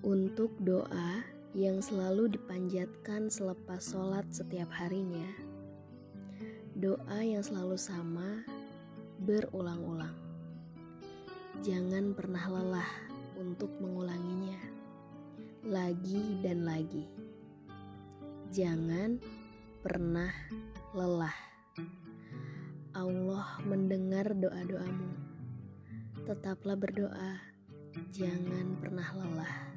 Untuk doa yang selalu dipanjatkan selepas sholat setiap harinya, doa yang selalu sama berulang-ulang. Jangan pernah lelah untuk mengulanginya lagi dan lagi. Jangan pernah lelah. Allah mendengar doa-doamu. Tetaplah berdoa, jangan pernah lelah.